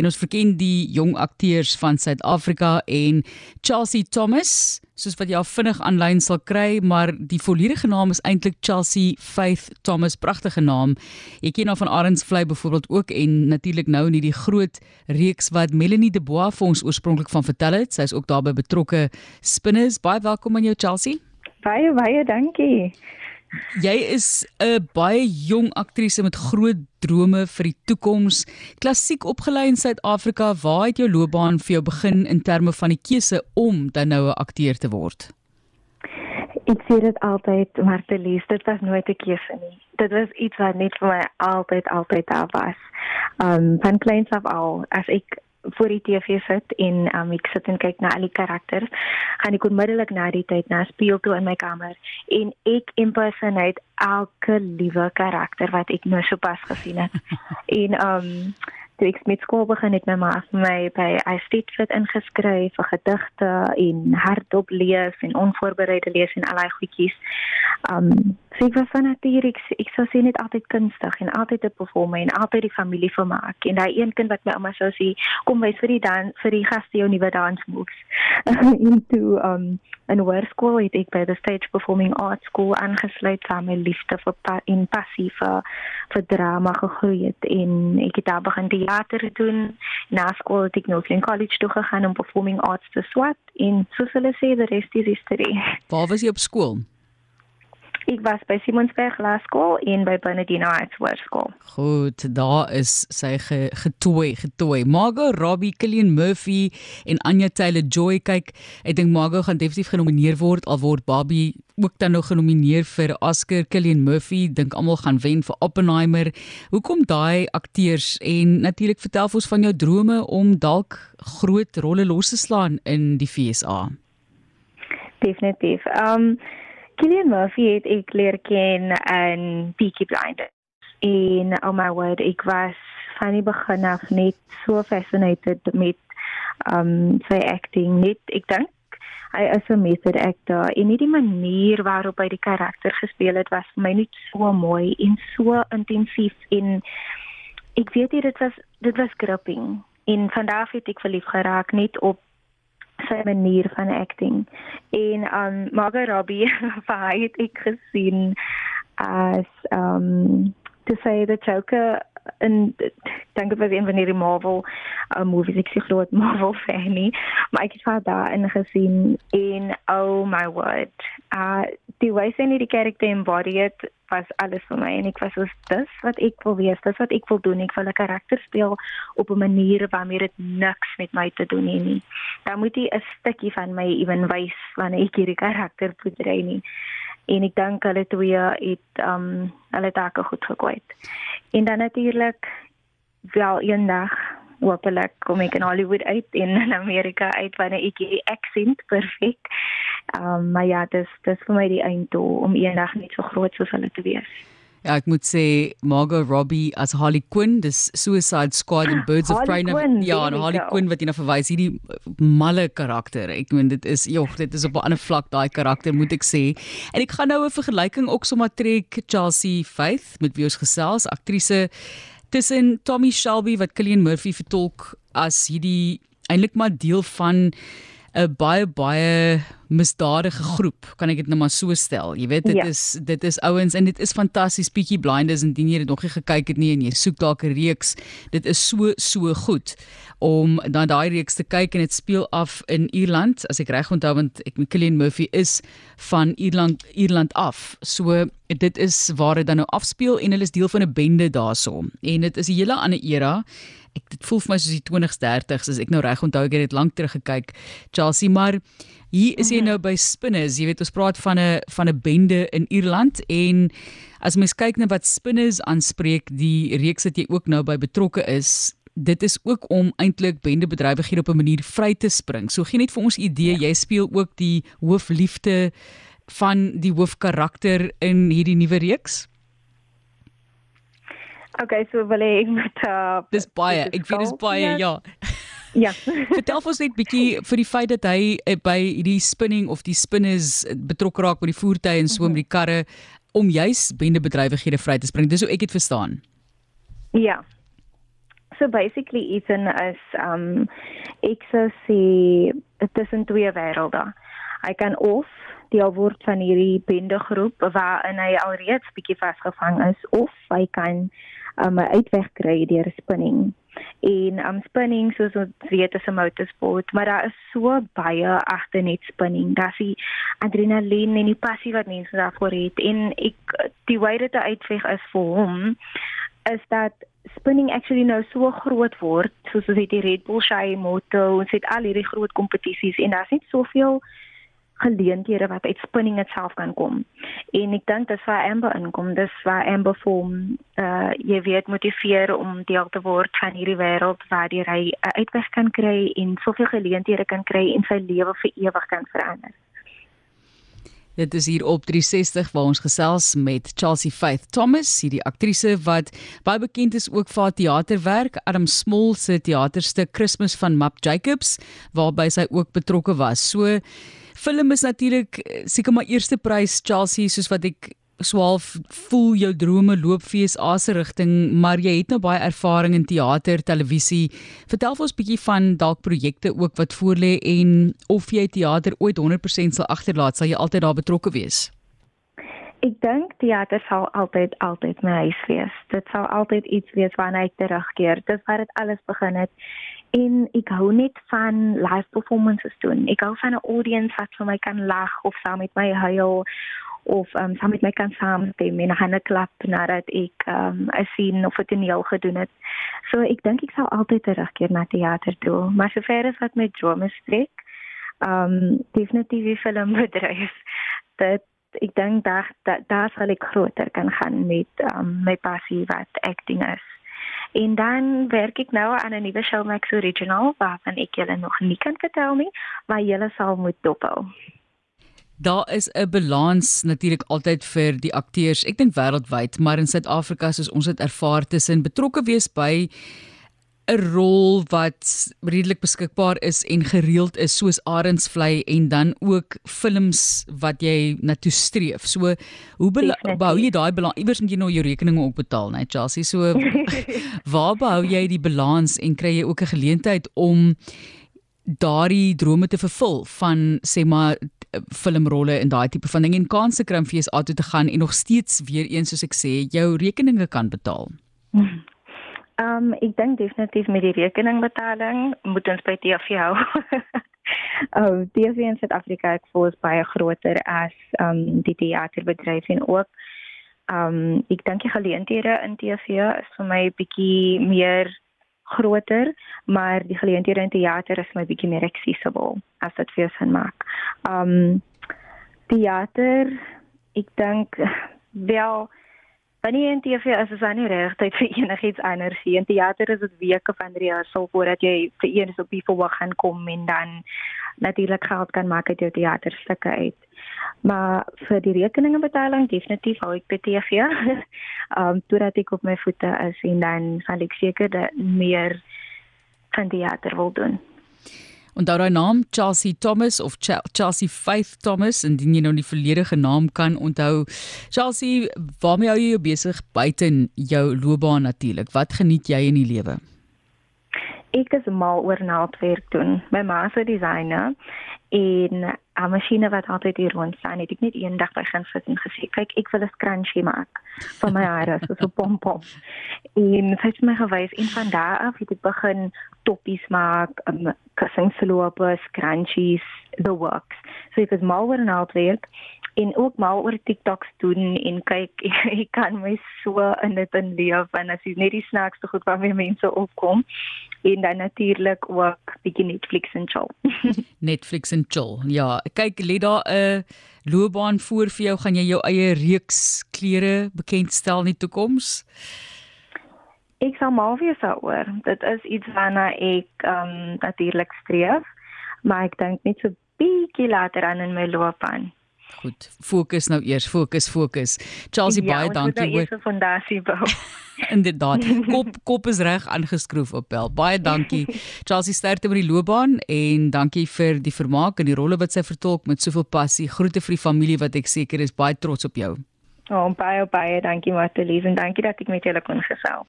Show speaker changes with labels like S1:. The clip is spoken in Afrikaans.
S1: en ons verken die jong akteurs van Suid-Afrika en Chelsea Thomas soos wat jy al vinnig aanlyn sal kry, maar die volledige naam is eintlik Chelsea Faith Thomas, pragtige naam. Jy ken haar van Arendsvlei byvoorbeeld ook en natuurlik nou in hierdie groot reeks wat Melanie De Bois vir ons oorspronklik van vertel het. Sy is ook daarbey betrokke. Spinners, baie welkom aan jou Chelsea.
S2: Baie baie dankie.
S1: Jy is 'n baie jong aktrise met groot drome vir die toekoms. Klassiek opgelei in Suid-Afrika, waar het jou loopbaan vir jou begin in terme van die keuse om dan nou 'n akteur te word?
S2: Ek sê dit altyd, maar te lees, dit was nooit 'n keuse nie. Dit was iets wat net vir my altyd altyd daar was. Um van kleins af al, as ek voor die TV sit en um, ek sit en kyk na al die karakters, gaan ek onmiddellik na die tyd na speel toe in my kamer en ek impersonate elke liewe karakter wat ek nou sopas gesien het. en um toe ek met skool begin het my ma vir my by Istedfit ingeskryf vir gedigte en hardop lees en onvoorbereide lees en allerlei goedjies. Um so ek was van nature ek, ek sou sê net altyd kunstig en altyd 'n performer en altyd die familie vermaak en daai een kind wat my ouma sou sê kom wys vir die dan vir die gaste jou nuwe dansmoves. en toe um in hoërskool het ek by the Stage Performing Arts School aangesluit saam met liefde vir pa en passie vir vir drama gegroei het en ek het daar begin die teater doen. Na skool het ek nog in college toe gegaan om performing arts te swat en soos hulle sê, the rest is history.
S1: Waar was jy op skool?
S2: Ek was by Simonsberg Laerskool en by Bernardino Arts Hoërskool.
S1: Goed, daar is sy ge, getooi, getooi. Margot Robbie, Cillian Murphy en Anya Taylor-Joy kyk. Ek dink Margot gaan definitief genomineer word al word Barbie ook dan nog genomineer vir Oscar. Cillian Murphy dink almal gaan wen vir Oppenheimer. Hoekom daai akteurs en natuurlik vertel ons van jou drome om dalk groot rolle los te slaan in die FSA.
S2: Definitief. Um Killian Murphy het ek leer ken in Peaky Blinders. En oh my word, ek was van die begin af net so fascinated met um sy acting. Net ek dink hy is 'n method actor en nie die manier waarop hy die karakter gespeel het was vir my net so mooi en so intensief en ek weet dit was dit was gripping. En vandag het ek verlief geraak net op sy manier van acting. En um Margot Robbie, hy het ek gesien as um to say the Joker en dankie vir een van die Marvel uh, movies ek sê groot Marvel fan nie maar ek het haar daar in gesien en oh my word uh die wyse in die karakter embody it was alles vir my en ek was soos dis wat ek wil wees, dis wat ek wil doen. Ek wil 'n karakter speel op 'n manier waarmee dit niks met my te doen het nie. Dan moet jy 'n stukkie van my ewen wys wanneer ek hierdie karakter portree nie. En ek dink hulle twee het um hulle take goed gekwyt. En dan natuurlik wel eendag hopelik kom ek in Hollywood uit en in Amerika uit wanneer ek die accent perfek. Ehm um, maar ja, dis dis vir my die einddoel om eendag net so groot soos hulle te wees.
S1: Ja, ek moet sê Margot Robbie as Harley Quinn, dis Suicide Squad en Birds of Prey. Ja, en Harley Quinn wat jy nou verwys hierdie malle karakter. Ek meen dit is jog, dit is op 'n ander vlak daai karakter moet ek sê. En ek gaan nou 'n vergelyking ook sommer trek Chelsea Faith met wie ons gesels, aktrise tussen Tommy Shelby wat Cillian Murphy vertolk as hierdie eintlik maar deel van 'n baie baie misdadige groep, kan ek dit nou maar so stel. Jy weet dit ja. is dit is ouens en dit is fantasties Peaky Blinders en dien jy dit nog nie gekyk het nie en jy soek dalk 'n reeks. Dit is so so goed om dan daai reeks te kyk en dit speel af in Ierland as ek reg onthou want ek Cillian Murphy is van Ierland Ierland af. So dit is waar dit dan nou afspeel en hulle is deel van 'n bende daarso. En dit is 'n hele ander era ek dit voel vir my soos die 20s 30s as ek nou reg onthou ek het dit lank terug gekyk Chelsea maar hier is jy mhm. nou by Spinners jy weet ons praat van 'n van 'n bende in Ierland en as mens kyk na wat Spinners aanspreek die reeks wat jy ook nou by betrokke is dit is ook om eintlik bendebedrywighede op 'n manier vry te spring so gee net vir ons idee ja. jy speel ook die hoofliefde van die hoofkarakter in hierdie nuwe reeks
S2: Okay, so wil ek met uh
S1: Dis baie. Ek weet dis baie, ja.
S2: Ja.
S1: Vertel ons net bietjie vir die feit dat hy uh, by hierdie spinning of die spinners betrokke raak met die voertuie en so met die karre om juis bendebedrywighede vry te spring. Dis hoe ek dit verstaan.
S2: Ja. so basically Ethan is um ek sou sê tussen twee wêrelde. Hy kan of deel word van hierdie bendegroep waarin hy alreeds bietjie vasgevang is of hy kan um 'n uitweg kry deur spinning. En um spinning soos ons weet is 'n motorsport, maar daar is so baie agter net spinning. Daar's die adrenalien en die passie wat mense daarvoor het en ek die way dit uitveg is vir hom is dat spinning actually nou so groot word soos ons het die Red Bull Shy Moto, ons het al hierdie groot kompetisies en daar's net soveel geleenthede wat uit spinning itself kan kom. En ek dink dis waar Amber inkom, dis waar Amber vorm uh jy weet motiveer om deel te word van hierdie wêreld waar jy 'n uitweg kan kry en soveel geleenthede kan kry en sy lewe vir ewig kan verander.
S1: Dit is hier op 360 waar ons gesels met Chelsea Faith Thomas, hierdie aktrise wat baie bekend is ook vir haar teaterwerk, Adam Small se teaterstuk Christmas van Map Jacobs, waarby sy ook betrokke was. So film is natuurlik eh, seker maar eerste prys Chelsea soos wat ek swaalf voel jou drome loop vir is asse rigting maar jy het nou baie ervaring in teater, televisie. Vertel vir ons bietjie van dalk projekte ook wat voorlê en of jy teater ooit 100% sal agterlaat, sal jy altyd daar betrokke wees.
S2: Ek dink teater sal altyd altyd my huis wees. Dit sal altyd iets wees waarna ek terugkeer. Dis waar dit alles begin het en ek hou net van live performances doen. Ek hou van 'n audience wat vir my kan lag of saam met my huil of um, saam met my kan saamstem en hande klap nadat ek um, 'n scene of 'n toneel gedoen het. So ek dink ek sal altyd terugkeer na teater toe, maar sover as wat my drome strek, um definitief die filmbedryf. Dit ek dink daar daar sal ek groter kan gaan met um, my passie wat acting is. En dan werk ek nou aan 'n nuwe Showmax Original waarvan ek julle nog nie kan vertel nie, maar julle sal moet dophou.
S1: Daar is 'n balans natuurlik altyd vir die akteurs. Ek dink wêreldwyd, maar in Suid-Afrika soos ons dit ervaar tussen betrokke wees by 'n rol wat redelik beskikbaar is en gereeld is soos Arendsvlei en dan ook films wat jy na toe streef. So hoe behou jy daai balans? Iewers moet jy nou jou rekeninge ook betaal, né, Chelsea? So waar behou jy die balans en kry jy ook 'n geleentheid om daardie drome te vervul van sê maar filmrolle en daai tipe van ding en kanse kry om vir jou auto te gaan en nog steeds weer eens soos ek sê jou rekeninge kan betaal.
S2: Ehm um, ek dink definitief met die rekeningbetaling moet ons by TV hou. Oh, TV in Suid-Afrika ek voel is baie groter as ehm um, die teaterbedryf en ook ehm um, ek dink die geleenthede in TV is vir my bietjie meer groter, maar die geleenthede in teater is my bietjie meer accessible as dit vir sin maak. Ehm um, teater ek dink wel Wanneer in TV is is nie regtig vir enigiets anders nie. In teater is dit weke van rehearsal voordat jy vir eers op die verhoog gaan kom en dan natuurlik geld kan maak uit jou teaterstukke uit. Maar vir die rekeningebetaling definitief hou ek by TV. Ehm um, totdat ek op my voete is en dan sal ek seker meer van teater wil doen.
S1: Onthou daai naam Chelsea Thomas of Ch Chelsea Faith Thomas indien jy nou die volledige naam kan onthou. Chelsea, waarmee hou jy jou besig buite jou loopbaan natuurlik? Wat geniet jy in die lewe?
S2: Ek is mal oor naaldwerk doen. My ma is 'n designer en 'n masjiene wat altyd hier rond staan. Het ek net eendag by gaan sit en gesê, "Kyk, ek wil 'n scrunchie maak vir my hare, so pom pom." En sy het my gewys en van daar af het ek begin toppies maak, um, kussingslope, scrunchies, the works. So ek is mal oor naaldwerk en ook mal oor TikToks doen en kyk ek kan my so in dit inleef en as jy net die snaakste goed waarmee mense opkom en dan natuurlik ook bietjie Netflix en chill.
S1: Netflix en chill. Ja, kyk, lê daar 'n loopbaan voor vir jou, gaan jy jou eie reeks klere bekendstel in die toekoms?
S2: Ek sal maar weer daaroor. Dit is iets waarna ek ehm um, natuurlik streef, maar ek dink net so bietjie later aan in my loopbaan.
S1: Goed, fokus nou eers, fokus, fokus. Chelsea ja, baie dankie
S2: hoor. Ja, fondasie bou.
S1: Inderdaad. Kop kop is reg aangeskroef op bel. Baie dankie. Chelsea sterkte met die loopbaan en dankie vir die vermaak en die rolle wat sy vertolk met soveel passie. Groete vir die familie wat ek seker is baie trots op jou.
S2: Oh, baie baie dankie Martelies en dankie dat ek met julle kon gesels.